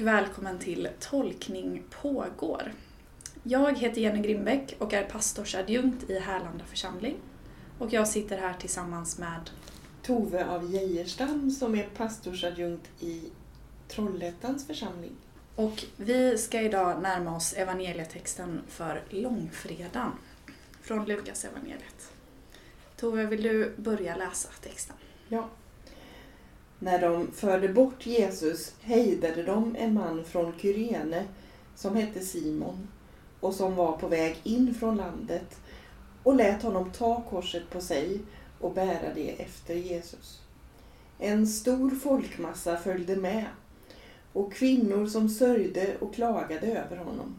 och välkommen till Tolkning pågår. Jag heter Jenny Grimbeck och är pastorsadjunkt i Härlanda församling. Och jag sitter här tillsammans med Tove av Geijerstam som är pastorsadjunkt i Trollhättans församling. Och vi ska idag närma oss evangelietexten för långfredagen från Lukas evangeliet. Tove, vill du börja läsa texten? Ja. När de förde bort Jesus hejdade de en man från Kyrene som hette Simon och som var på väg in från landet och lät honom ta korset på sig och bära det efter Jesus. En stor folkmassa följde med och kvinnor som sörjde och klagade över honom.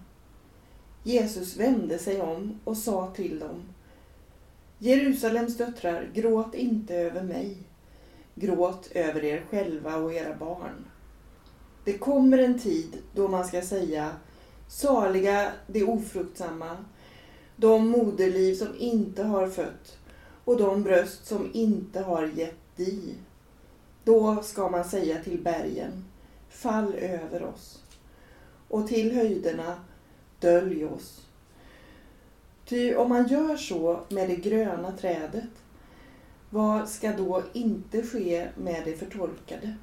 Jesus vände sig om och sa till dem Jerusalems döttrar, gråt inte över mig. Gråt över er själva och era barn. Det kommer en tid då man ska säga Saliga de ofruktsamma, de moderliv som inte har fött och de bröst som inte har gett di. Då ska man säga till bergen, fall över oss. Och till höjderna, dölj oss. Ty om man gör så med det gröna trädet, vad ska då inte ske med det förtorkade?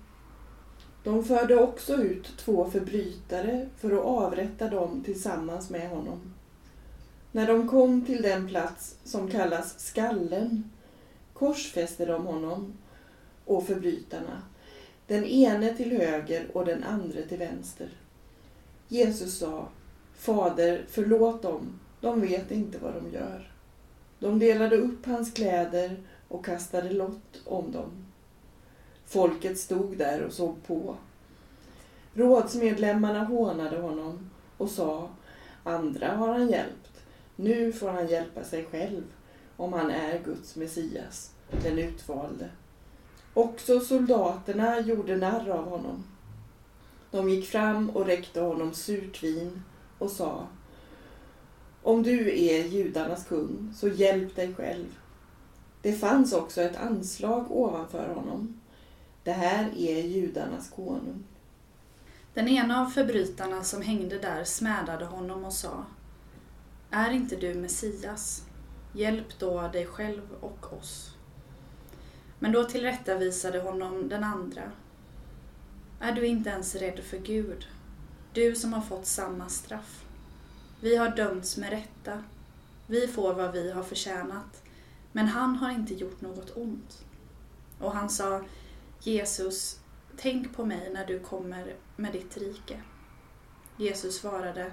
De förde också ut två förbrytare för att avrätta dem tillsammans med honom. När de kom till den plats som kallas Skallen korsfäste de honom och förbrytarna, den ene till höger och den andra till vänster. Jesus sa, Fader, förlåt dem, de vet inte vad de gör. De delade upp hans kläder och kastade lott om dem. Folket stod där och såg på. Rådsmedlemmarna hånade honom och sa, andra har han hjälpt, nu får han hjälpa sig själv om han är Guds Messias, den utvalde. Också soldaterna gjorde narr av honom. De gick fram och räckte honom surt vin och sa Om du är judarnas kung, så hjälp dig själv. Det fanns också ett anslag ovanför honom. Det här är judarnas konung. Den ena av förbrytarna som hängde där smädade honom och sa Är inte du Messias? Hjälp då dig själv och oss. Men då tillrättavisade honom den andra. Är du inte ens rädd för Gud? Du som har fått samma straff. Vi har dömts med rätta. Vi får vad vi har förtjänat. Men han har inte gjort något ont. Och han sa, Jesus, tänk på mig när du kommer med ditt rike. Jesus svarade,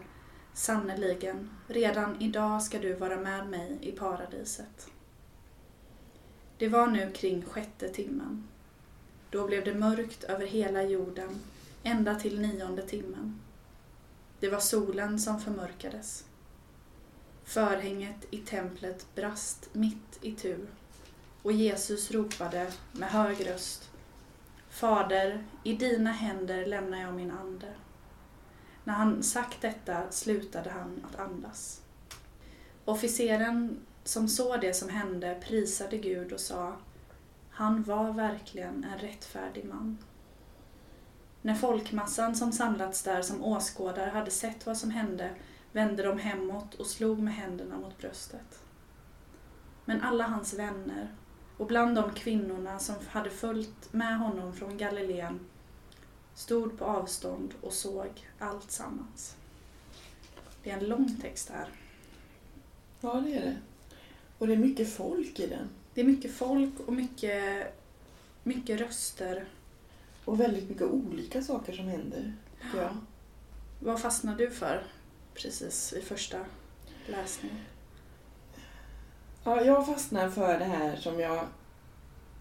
sannerligen, redan idag ska du vara med mig i paradiset. Det var nu kring sjätte timmen. Då blev det mörkt över hela jorden, ända till nionde timmen. Det var solen som förmörkades. Förhänget i templet brast mitt i tu och Jesus ropade med hög röst Fader, i dina händer lämnar jag min ande. När han sagt detta slutade han att andas. Officeren som såg det som hände prisade Gud och sa Han var verkligen en rättfärdig man. När folkmassan som samlats där som åskådare hade sett vad som hände vände de hemåt och slog med händerna mot bröstet. Men alla hans vänner och bland de kvinnorna som hade följt med honom från Galileen stod på avstånd och såg allt sammans. Det är en lång text här. Ja, det är det. Och det är mycket folk i den. Det är mycket folk och mycket, mycket röster. Och väldigt mycket olika saker som händer. Ja. Vad fastnade du för precis i första läsningen? Ja, jag fastnar för det här som jag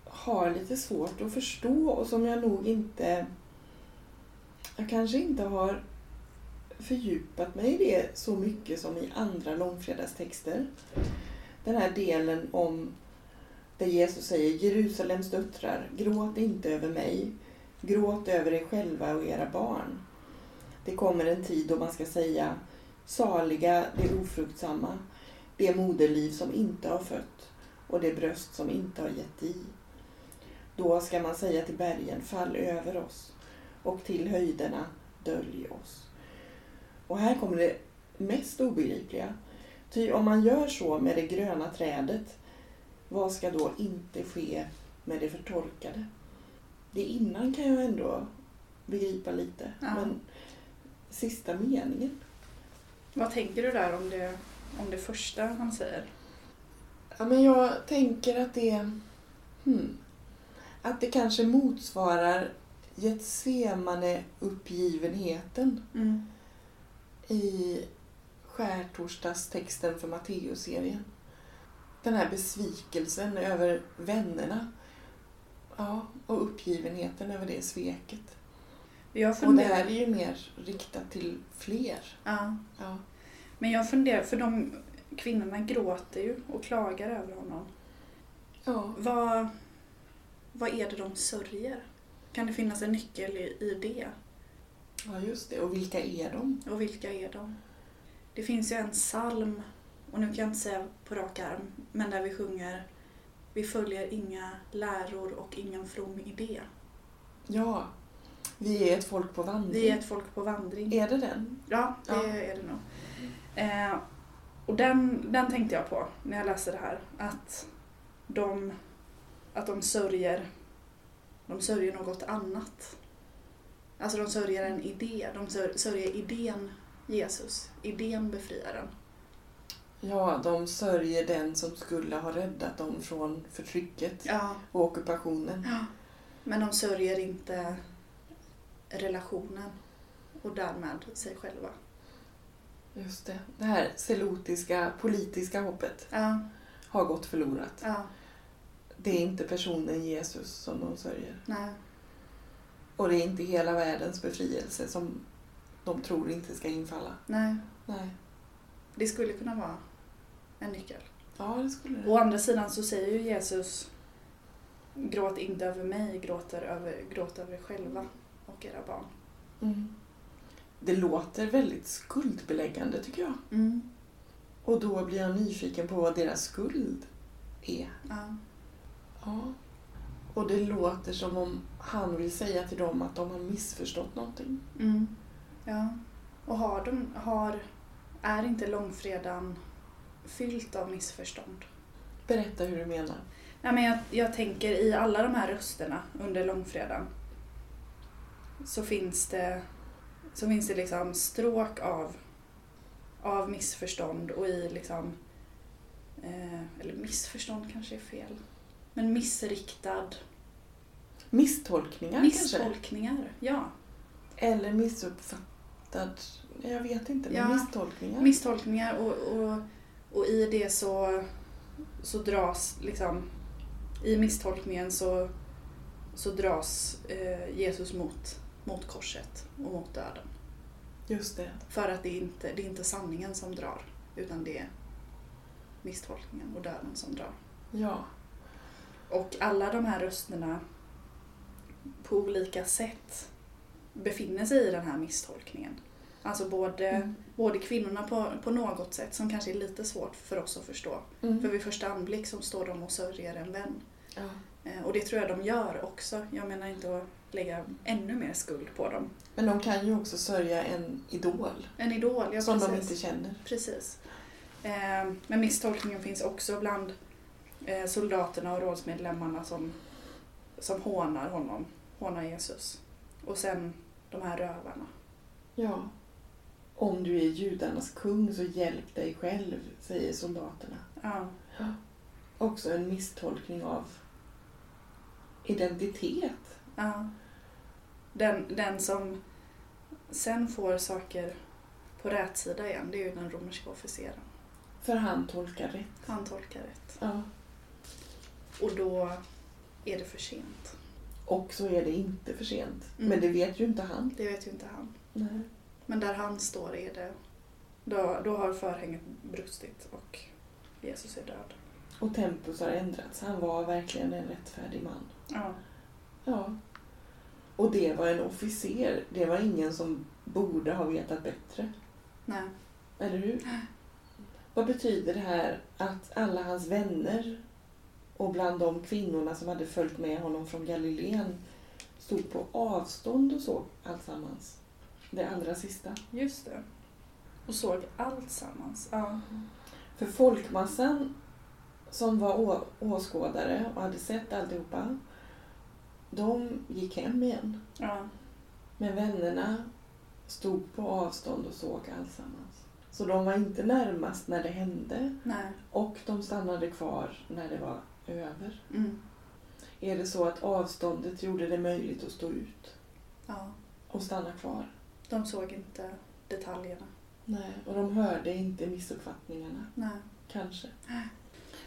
har lite svårt att förstå och som jag nog inte... Jag kanske inte har fördjupat mig i det så mycket som i andra långfredagstexter. Den här delen om där Jesus säger Jerusalems döttrar, gråt inte över mig, gråt över er själva och era barn. Det kommer en tid då man ska säga saliga de ofruktsamma, det moderliv som inte har fött och det bröst som inte har gett i. Då ska man säga till bergen, fall över oss och till höjderna, dölj oss. Och här kommer det mest obegripliga. Ty om man gör så med det gröna trädet, vad ska då inte ske med det förtorkade? Det innan kan jag ändå begripa lite, Ja. men sista meningen. Vad tänker du där om det, om det första han säger? Ja, men jag tänker att det... Hmm, att det kanske motsvarar Getsemane-uppgivenheten Mm. i skärtorsdagstexten för Matteusserien. Den här besvikelsen över vännerna. Ja, och uppgivenheten över det sveket. Jag Och det funderar, här är ju mer riktat till fler. ja, Ja. men jag funderar, för de kvinnorna gråter ju och klagar över honom. ja. Vad, vad är det de sörjer? Kan det finnas en nyckel i, i det? Ja, just det. Och vilka är de? Och vilka är de? Det finns ju en psalm, och nu kan jag inte säga på rak arm, men där vi sjunger Vi följer inga läror och ingen from idé. Ja, vi är ett folk på vandring. Vi är ett folk på vandring. Är det den? Ja, det Ja. är det nog. Eh, och den, den tänkte jag på när jag läste det här. Att de, att de sörjer de sörjer något annat. Alltså de sörjer en idé. De sör, sörjer idén Jesus. Idén befriaren. Ja, de sörjer den som skulle ha räddat dem från förtrycket Ja. och ockupationen. ja. Men de sörjer inte relationen och därmed sig själva. Just det. Det här selotiska politiska hoppet Ja, har gått förlorat. ja, Det är inte personen Jesus som de sörjer. nej, Och det är inte hela världens befrielse som de tror inte ska infalla. nej. Nej. Det skulle kunna vara en nyckel. Ja, det skulle det. Å andra sidan så säger ju Jesus Gråt inte över mig, gråt över, gråt över er själva och era barn. Mm. Det låter väldigt skuldbeläggande tycker jag. Mm. Och då blir jag nyfiken på vad deras skuld är. Ja. Ja. Och det låter som om han vill säga till dem att de har missförstått någonting. Mm. ja. Och har de, har, är inte långfredagen fyllt av missförstånd? Berätta hur du menar. Nej, men jag, jag tänker i alla de här rösterna under långfredagen så finns det, så finns det liksom stråk av, av missförstånd och i liksom, eh, eller missförstånd kanske är fel, men missriktad, Misstolkningar kanske? misstolkningar. Ja, Eller missuppfattad... Jag vet inte, men Ja. misstolkningar. misstolkningar och, och, och i det så, så dras liksom, i misstolkningen så, så dras eh, Jesus mot, mot korset och mot döden. Just det. För att det är inte det är inte sanningen som drar, utan det är misstolkningen och döden som drar. Ja. Och alla de här rösterna på olika sätt befinner sig i den här misstolkningen. Alltså både, Mm. både kvinnorna på, på något sätt som kanske är lite svårt för oss att förstå. Mm. För vid första anblick så står de och sörjer en vän. ja. Eh, Och det tror jag de gör också. Jag menar inte att lägga ännu mer skuld på dem. Men de kan ju också sörja en idol En idol, ja som precis. de inte känner. Precis. Eh, Men misstolkningen finns också bland eh, soldaterna och rådsmedlemmarna som, som hånar honom, hånar Jesus. Och sen de här rövarna. Ja. Om du är judarnas kung så hjälp dig själv, säger soldaterna. Ja, Också en misstolkning av identitet. ja. Den, den som sen får saker på rätt sida igen, det är ju den romerska officeren. För han tolkar rätt. Han tolkar rätt. Ja. Och då är det för sent. Och så är det inte för sent. Mm. Men det vet ju inte han. Det vet ju inte han. Nej. Men där han står är det, då, då har förhänget brustit och Jesus är död. Och tempus har ändrats. Han var verkligen en rättfärdig man. Ja. Ja. Och det var en officer. Det var ingen som borde ha vetat bättre. Nej. Eller hur? Vad betyder det här att alla hans vänner och bland de kvinnorna som hade följt med honom från Galileen stod på avstånd och såg alltsammans? det allra sista. Just det. Och såg allt sammans. Ja. För folkmassan som var åskådare och hade sett alltihopa, de gick hem igen. Ja. Men vännerna stod på avstånd och såg alltsammans. Så de var inte närmast när det hände Nej. och de stannade kvar när det var över. Mm. Är det så att avståndet gjorde det möjligt att stå ut Ja. och stanna kvar? De såg inte detaljerna. Nej, och de hörde inte missuppfattningarna, Nej. kanske.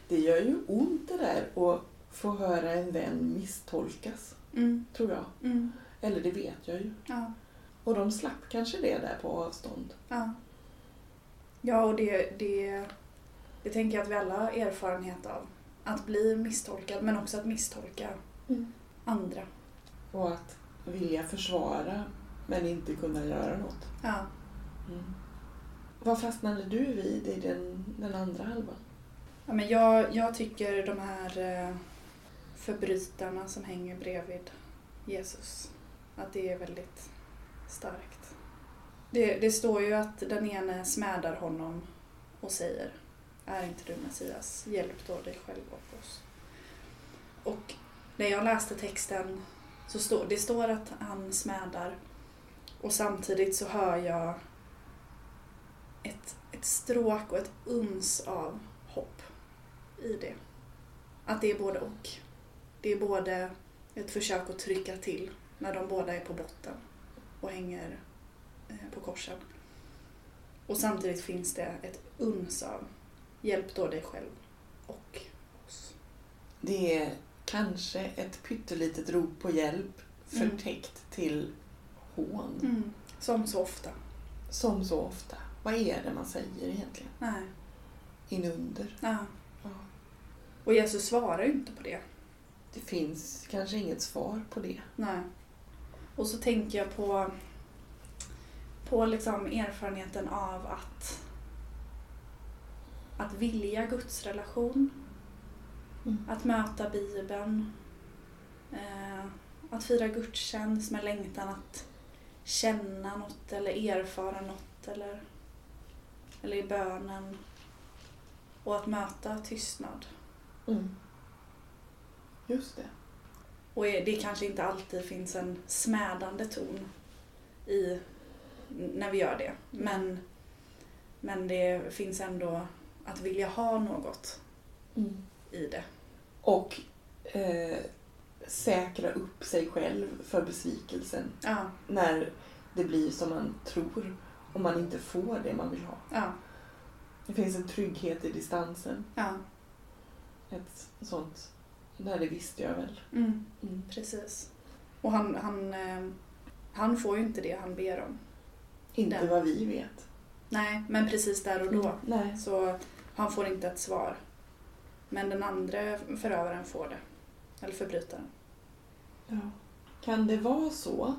Det gör ju ont det där att få höra en vän misstolkas, Mm. tror jag. Mm. Eller det vet jag ju. Ja. Och de slapp kanske det där på avstånd. Ja. Ja, och det, det, det tänker jag att vi alla har erfarenhet av. Att bli misstolkad, men också att misstolka andra. Och att vilja försvara men inte kunna göra något. Ja. Mm. Vad fastnade du vid i den, den andra halvan? Ja, men jag, jag tycker de här eh, förbrytarna som hänger bredvid Jesus, att det är väldigt starkt. Det, det står ju att den ene smädar honom och säger Är inte du Messias? Hjälp då dig själv och oss. Och när jag läste texten så står det står att han smädar och samtidigt så hör jag ett, ett stråk och ett uns av hopp i det. Att det är både och. Det är både ett försök att trycka till när de båda är på botten och hänger eh, på korsen. Och samtidigt finns det ett uns av hjälp då dig själv och oss. Det är kanske ett pyttelitet rop på hjälp Mm. förtäckt till hån. Som så ofta. Som så ofta. Vad är det man säger egentligen? Nej. Inunder. Ja. Ja. Och Jesus svarar ju inte på det. Det finns kanske inget svar på det. Nej. Och så tänker jag på, på liksom erfarenheten av att, att vilja Guds relation. Mm. Att möta Bibeln. Eh, att fira gudstjänst med längtan att känna något eller erfara något eller, eller i bönen. Och att möta tystnad. Mm. Just det. Och det kanske inte alltid finns en smädande ton i när vi gör det. Men, men det finns ändå att vilja ha något Mm. i det. Och eh, säkra upp sig själv för besvikelsen Ja, när det blir som man tror och man inte får det man vill ha. ja, Det finns en trygghet i distansen. ja. Ett sånt, nej det visste jag väl. Mm, Mm. precis. Och han, han, eh, han får ju inte det han ber om. Inte Den. vad vi vet. Nej, men precis där och då. Mm. Nej. Så han får inte ett svar. Men den andra förövaren får det. Eller förbrytaren. Ja. Kan det vara så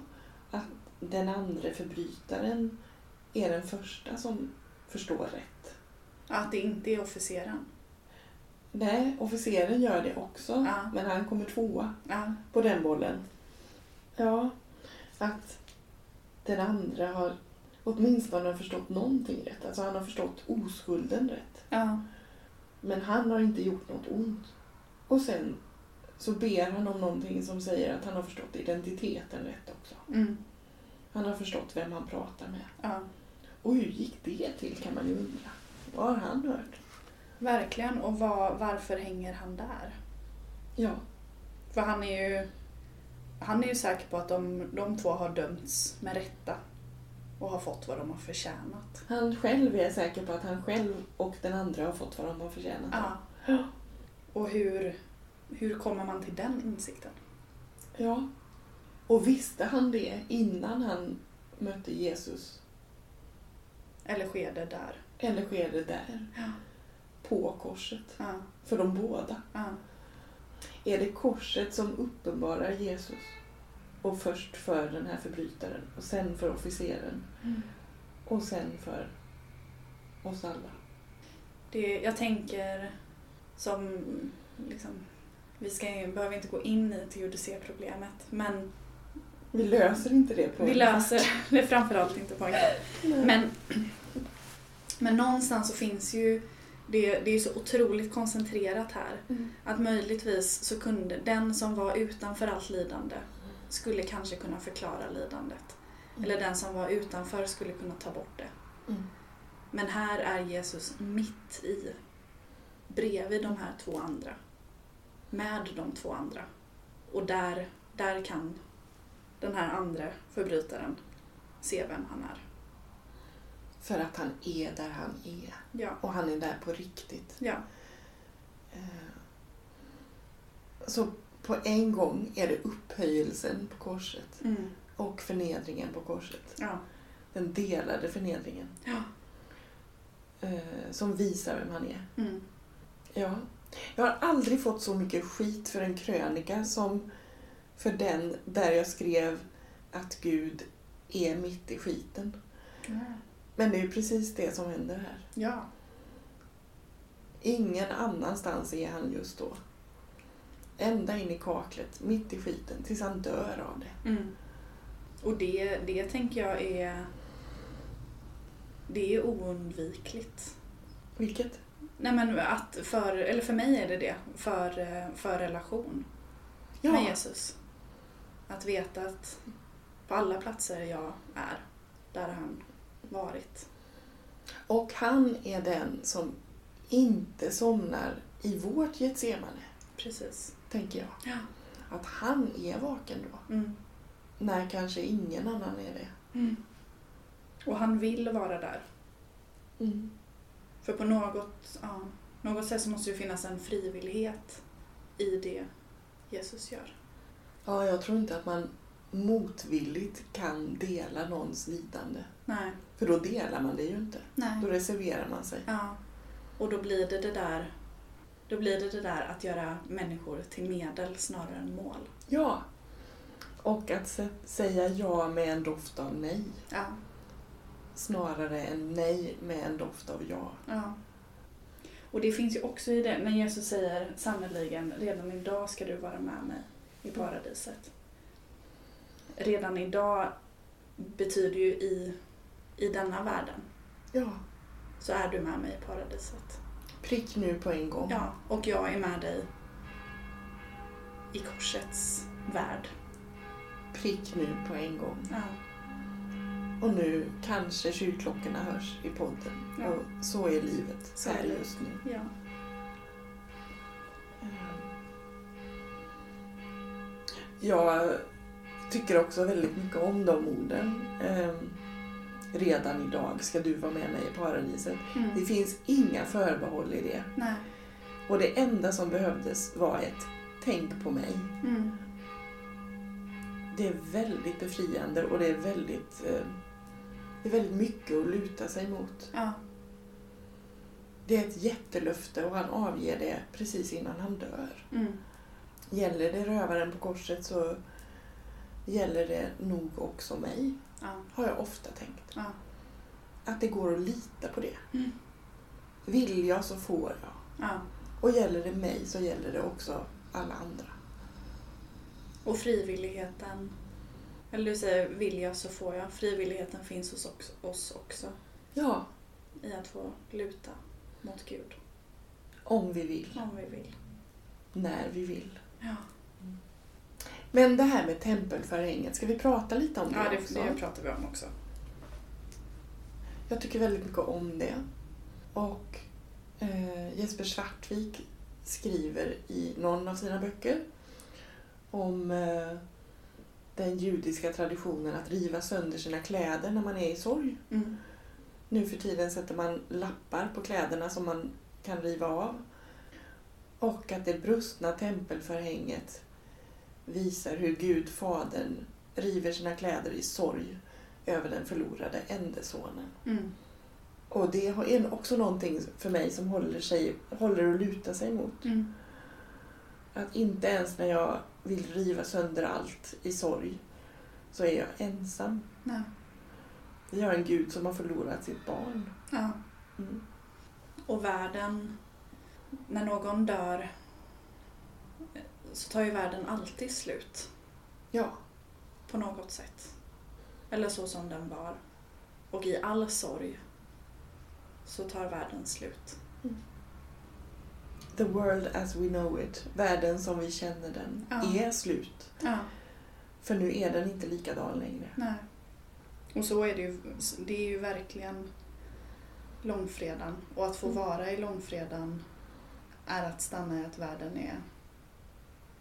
att den andra förbrytaren är den första som förstår rätt? Att det inte är officeren. Nej, officeren gör det också, Ja. men han kommer tvåa Ja, på den bollen. Ja, att den andra har åtminstone förstått någonting rätt. Alltså han har förstått oskulden rätt. ja, Men han har inte gjort något ont. Och sen så ber han om någonting som säger att han har förstått identiteten rätt också. mm, Han har förstått vem han pratar med. ja. Och hur gick det till kan man ju undra. Vad har han hört? Verkligen. Och var, varför hänger han där? Ja, För han är ju, han är ju säker på att de, de två har dömts med rätta och har fått vad de har förtjänat. han själv är säker på att han själv och den andra har fått vad de har förtjänat. Ja. Och hur, hur kommer man till den insikten? ja. Och visste han det innan han mötte Jesus? Eller sker det där? Eller sker det där, Ja. På korset? Ja. För de båda. Ja. Är det korset som uppenbarar Jesus? Och först för den här förbrytaren och sen för officeren Mm. och sen för oss alla. Det, jag tänker som, liksom, vi ska, behöver inte gå in i teodicéproblemet, men Vi löser inte det på Vi löser det framförallt inte på en. Men, men någonstans så finns ju, det, det är så otroligt koncentrerat här. Mm. Att möjligtvis så kunde den som var utanför allt lidande skulle kanske kunna förklara lidandet. Mm. Eller den som var utanför skulle kunna ta bort det. Mm. Men här är Jesus mitt i, bredvid de här två andra. Med de två andra. Och där, där kan den här andra förbrytaren se vem han är. För att han är där han är. Ja, Och han är där på riktigt. ja, Eh, Så på en gång är det upphöjelsen på korset mm, och förnedringen på korset. ja, Den delade förnedringen ja, eh, som visar vem han är. mm, Ja. Jag har aldrig fått så mycket skit för en krönika som för den där jag skrev att Gud är mitt i skiten. Men det är ju precis det som händer här. ja, Ingen annanstans är han just då. Ända in i kaklet, mitt i skiten, tills han dör av det. mm. Och det, det tänker jag är, det är oundvikligt. Vilket? Nej men att för, eller för mig är det det, för, för relation med Ja, Jesus. Att veta att på alla platser jag är, där har han varit. och han är den som inte somnar i vårt Getsemane, Precis. tänker jag. Ja. Att han är vaken då, Mm. när kanske ingen annan är det. Mm. Och han vill vara där. Mm. För på något, ja, något sätt så måste det finnas en frivillighet i det Jesus gör. Ja, jag tror inte att man motvilligt kan dela någons lidande. Nej, För då delar man det ju inte. nej. Då reserverar man sig. Ja. Och då blir det det där då blir det det där att göra människor till medel snarare än mål. Ja. Och att sä- säga ja med en doft av nej. Ja, Snarare än nej med en doft av ja. ja. Och det finns ju också i det när Jesus säger sannerligen redan idag ska du vara med mig i paradiset. Redan idag betyder ju i, i denna världen Ja. så är du med mig i paradiset. Prick nu på en gång. Ja, och jag är med dig i korsets värld. Prick nu på en gång. Ja, Och nu kanske kyrkklockorna hörs i podden. Ja. Och så är livet Så här just nu. ja. Jag tycker också väldigt mycket om de orden. Ehm, Redan idag ska du vara med mig i paradiset. Det Mm. finns inga förbehåll i det. Nej. Och det enda som behövdes var ett tänk på mig. Mm. Det är väldigt befriande och det är väldigt, eh, det är väldigt mycket att luta sig mot. Ja. Det är ett jättelöfte och han avger det precis innan han dör. Mm. Gäller det rövaren på korset så gäller det nog också mig, Ja. har jag ofta tänkt. Ja. Att det går att lita på det. Mm. Vill jag så får jag. ja. Och gäller det mig så gäller det också alla andra. Och frivilligheten. Eller du säger vill jag så får jag. Frivilligheten finns hos oss också. Ja, I att få luta mot Gud. om vi vill, Om vi vill. när vi vill. Ja, Men det här med tempelförhänget, ska vi prata lite om det ja det, också? det pratar vi om också. Jag tycker väldigt mycket om det. Och eh, Jesper Svartvik skriver i någon av sina böcker om eh, den judiska traditionen att riva sönder sina kläder när man är i sorg. Mm. Nu för tiden sätter man lappar på kläderna som man kan riva av. Och att det brustna tempelförhänget visar hur Gud, Fadern, river sina kläder i sorg över den förlorade ende sonen. Mm. Och det är också någonting för mig som håller, sig, håller att luta sig mot. Mm. Att inte ens när jag vill riva sönder allt i sorg så är jag ensam. Ja. Vi har en Gud som har förlorat sitt barn. ja. Mm. Och världen, när någon dör så tar ju världen alltid slut. Ja, på något sätt. Eller så som den var. Och i all sorg så tar världen slut. The world as we know it, världen som vi känner den, Ja. är slut. Ja, För nu är den inte likadan längre. nej. Och så är det ju. Det är ju verkligen långfredagen. Och att få Mm. vara i långfredagen är att stanna i att världen är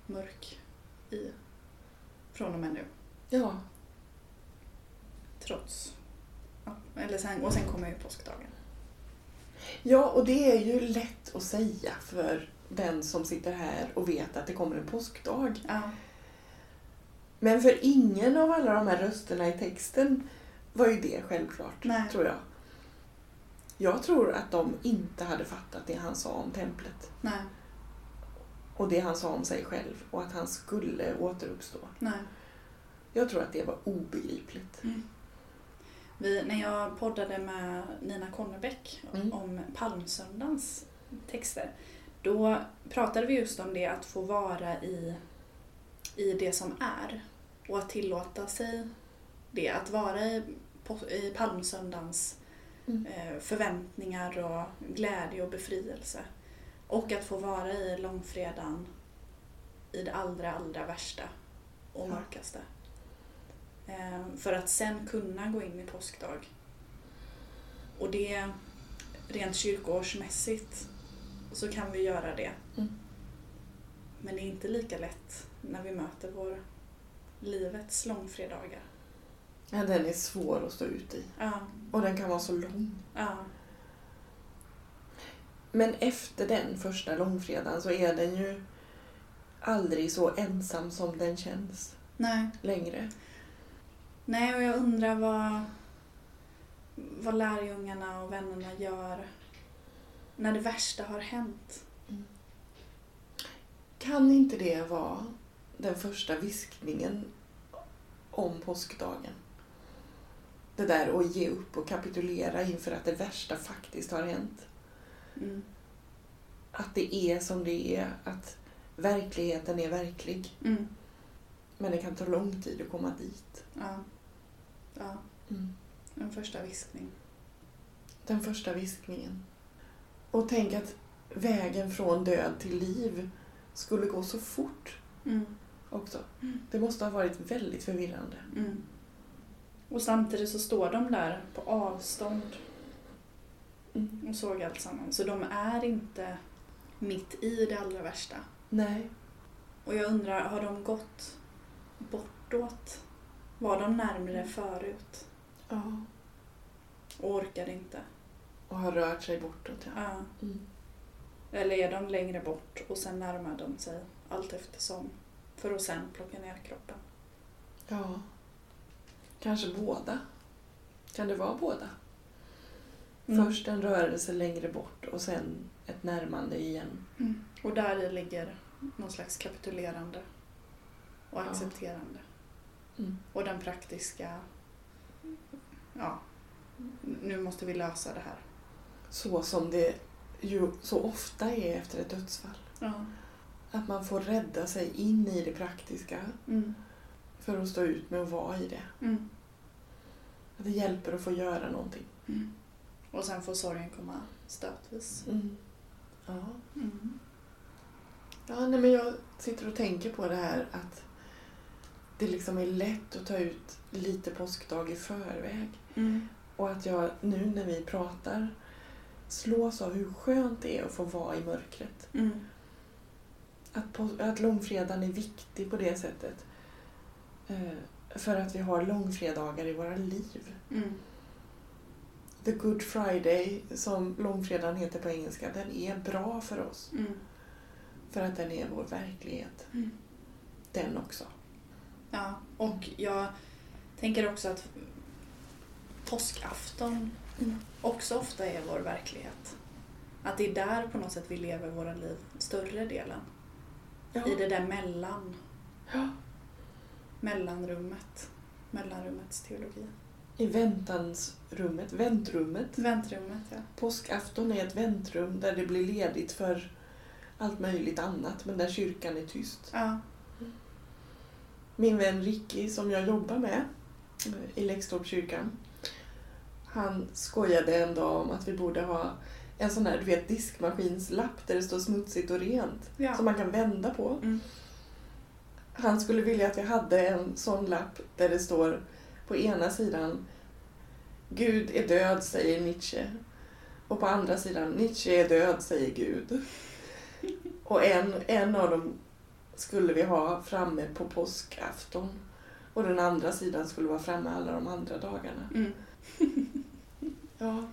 mörk i från och med nu. Ja, Trots. Eller sen, och sen kommer ju påskdagen. Ja, och det är ju lätt att säga för den som sitter här och vet att det kommer en påskdag. Ja. Men för ingen av alla de här rösterna i texten var ju det självklart, Nej. tror jag. Jag tror att de inte hade fattat det han sa om templet Nej, och det han sa om sig själv och att han skulle återuppstå. nej. Jag tror att det var obegripligt. Vi, när jag poddade med Nina Konnebäck Mm. om palmsöndagens texter, då pratade vi just om det att få vara i, i det som är och att tillåta sig det, att vara i, i palmsöndagens Mm. eh, förväntningar och glädje och befrielse. Och att få vara i långfredagen i det allra, allra värsta och mörkaste. Eh, För att sen kunna gå in i påskdag. Och det, rent kyrkoårsmässigt, så kan vi göra det. Mm. Men det är inte lika lätt när vi möter vår livets långfredagar. Ja, den är svår att stå ut i. Ja, Och den kan vara så lång. ja, Men efter den första långfredagen så är den ju aldrig så ensam som den känns nej. längre. Nej, och jag undrar vad, vad lärjungarna och vännerna gör när det värsta har hänt. Kan inte det vara den första viskningen om påskdagen? Det där att ge upp och kapitulera inför att det värsta faktiskt har hänt. Mm. Att det är som det är, att verkligheten är verklig. Mm. Men det kan ta lång tid att komma dit. Ja. ja, en första viskning. Den första viskningen. Och tänk att vägen från död till liv skulle gå så fort Mm. också. Mm. Det måste ha varit väldigt förvirrande. Mm. Och samtidigt så står de där på avstånd och såg allt samman. Så de är inte mitt i det allra värsta. Nej. Och jag undrar, har de gått bortåt? Var de närmre förut Ja. och orkade inte? Och har rört sig bortåt, ja. Ja. Mm. Eller är de längre bort och sen närmar de sig allt eftersom för att sen plocka ner kroppen? Ja. Kanske båda. Kan det vara båda? Mm. Först en rörelse längre bort och sen ett närmande igen. Mm. Och där i ligger någon slags kapitulerande och Ja. accepterande. Mm. Och den praktiska, ja, nu måste vi lösa det här. Så som det ju så ofta är efter ett dödsfall. Ja. Att man får rädda sig in i det praktiska Mm. för att stå ut med att vara i det. Mm. Att det hjälper att få göra någonting. Mm. Och sen får sorgen komma stötvis. Mm. Ja. Mm. Ja, nej, men jag sitter och tänker på det här att det liksom är lätt att ta ut lite påskdag i förväg. Mm. Och att jag nu när vi pratar slås av hur skönt det är att få vara i mörkret. Mm. Att, på, att långfredagen är viktig på det sättet. Eh, för att vi har långfredagar i våra liv. Mm. The Good Friday, som långfredagen heter på engelska, den är bra för oss. Mm. För att den är vår verklighet. Mm. Den också. Ja, och jag tänker också att påskafton Mm. också ofta är vår verklighet. Att det är där på något sätt vi lever våra liv större delen. Ja. I det där mellan, Ja. mellanrummet. Mellanrummets teologi. I väntansrummet, väntrummet. Väntrummet, ja. Påskafton är ett väntrum där det blir ledigt för allt möjligt annat men där kyrkan är tyst. Ja. Min vän Ricky som jag jobbar med i Läxtorpskyrkan. Han skojade en dag om att vi borde ha en sån här du vet, diskmaskinslapp där det står smutsigt och rent. Ja. Som man kan vända på. Mm. Han skulle vilja att jag hade en sån lapp där det står på ena sidan Gud är död, säger Nietzsche. Och på andra sidan Nietzsche är död, säger Gud. Och en, en av dem skulle vi ha framme på påskafton. Och den andra sidan skulle vara framme alla de andra dagarna. Mm. Ja.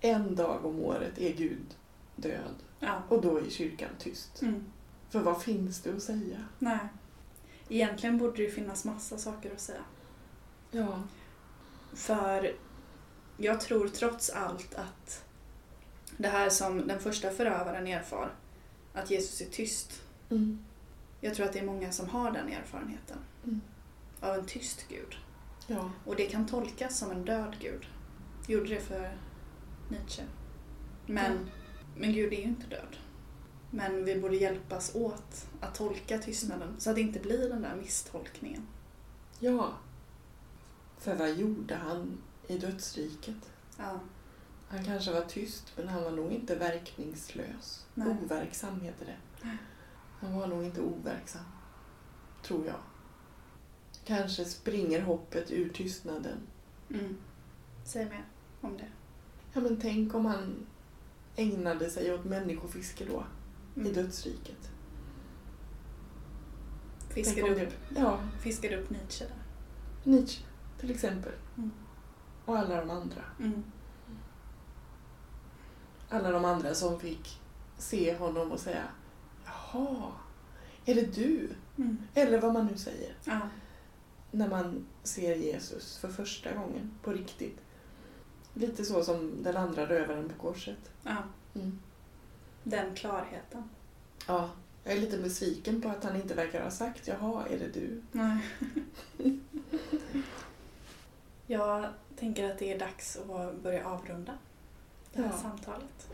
En dag om året är Gud död. Ja. Och då är kyrkan tyst. Mm. För vad finns det att säga? Nej. Egentligen borde det finnas massa saker att säga. Ja. För jag tror trots allt att det här som den första förövaren erfar, att Jesus är tyst. Mm. Jag tror att det är många som har den erfarenheten. Mm. Av en tyst Gud. Ja. Och det kan tolkas som en död Gud. Gjorde det för Nietzsche. Men, Ja. men Gud är ju inte död. Men vi borde hjälpas åt att tolka tystnaden så att det inte blir den där misstolkningen. Ja. För vad gjorde han i dödsriket? Ja, Han kanske var tyst, men han var nog inte verkningslös. Nej. Overksam heter det. Nej. Han var nog inte overksam. Tror jag. Kanske springer hoppet ur tystnaden. mm. Säg mer om det. Ja, men tänk om han ägnade sig åt människofiske då, i Mm. dödsriket. Tänk Fiskade, upp, ja, fiskade upp Nietzsche där. Nietzsche till exempel. Mm. Och alla de andra. Mm. Alla de andra som fick se honom och säga Jaha, är det du? Mm. Eller vad man nu säger. Ja. När man ser Jesus för första gången på riktigt. Lite så som den andra rövaren på korset. ja, Mm. Den klarheten. Ja, jag är lite besviken på att han inte verkar ha sagt Jaha, är det du? Nej. Jag tänker att det är dags att börja avrunda det här Ja. samtalet.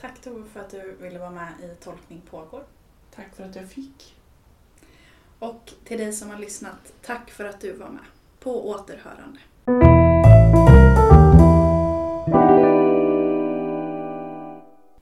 Tack Tove för att du ville vara med i Tolkning pågår. Tack för att jag fick. Och till dig som har lyssnat, tack för att du var med. På återhörande.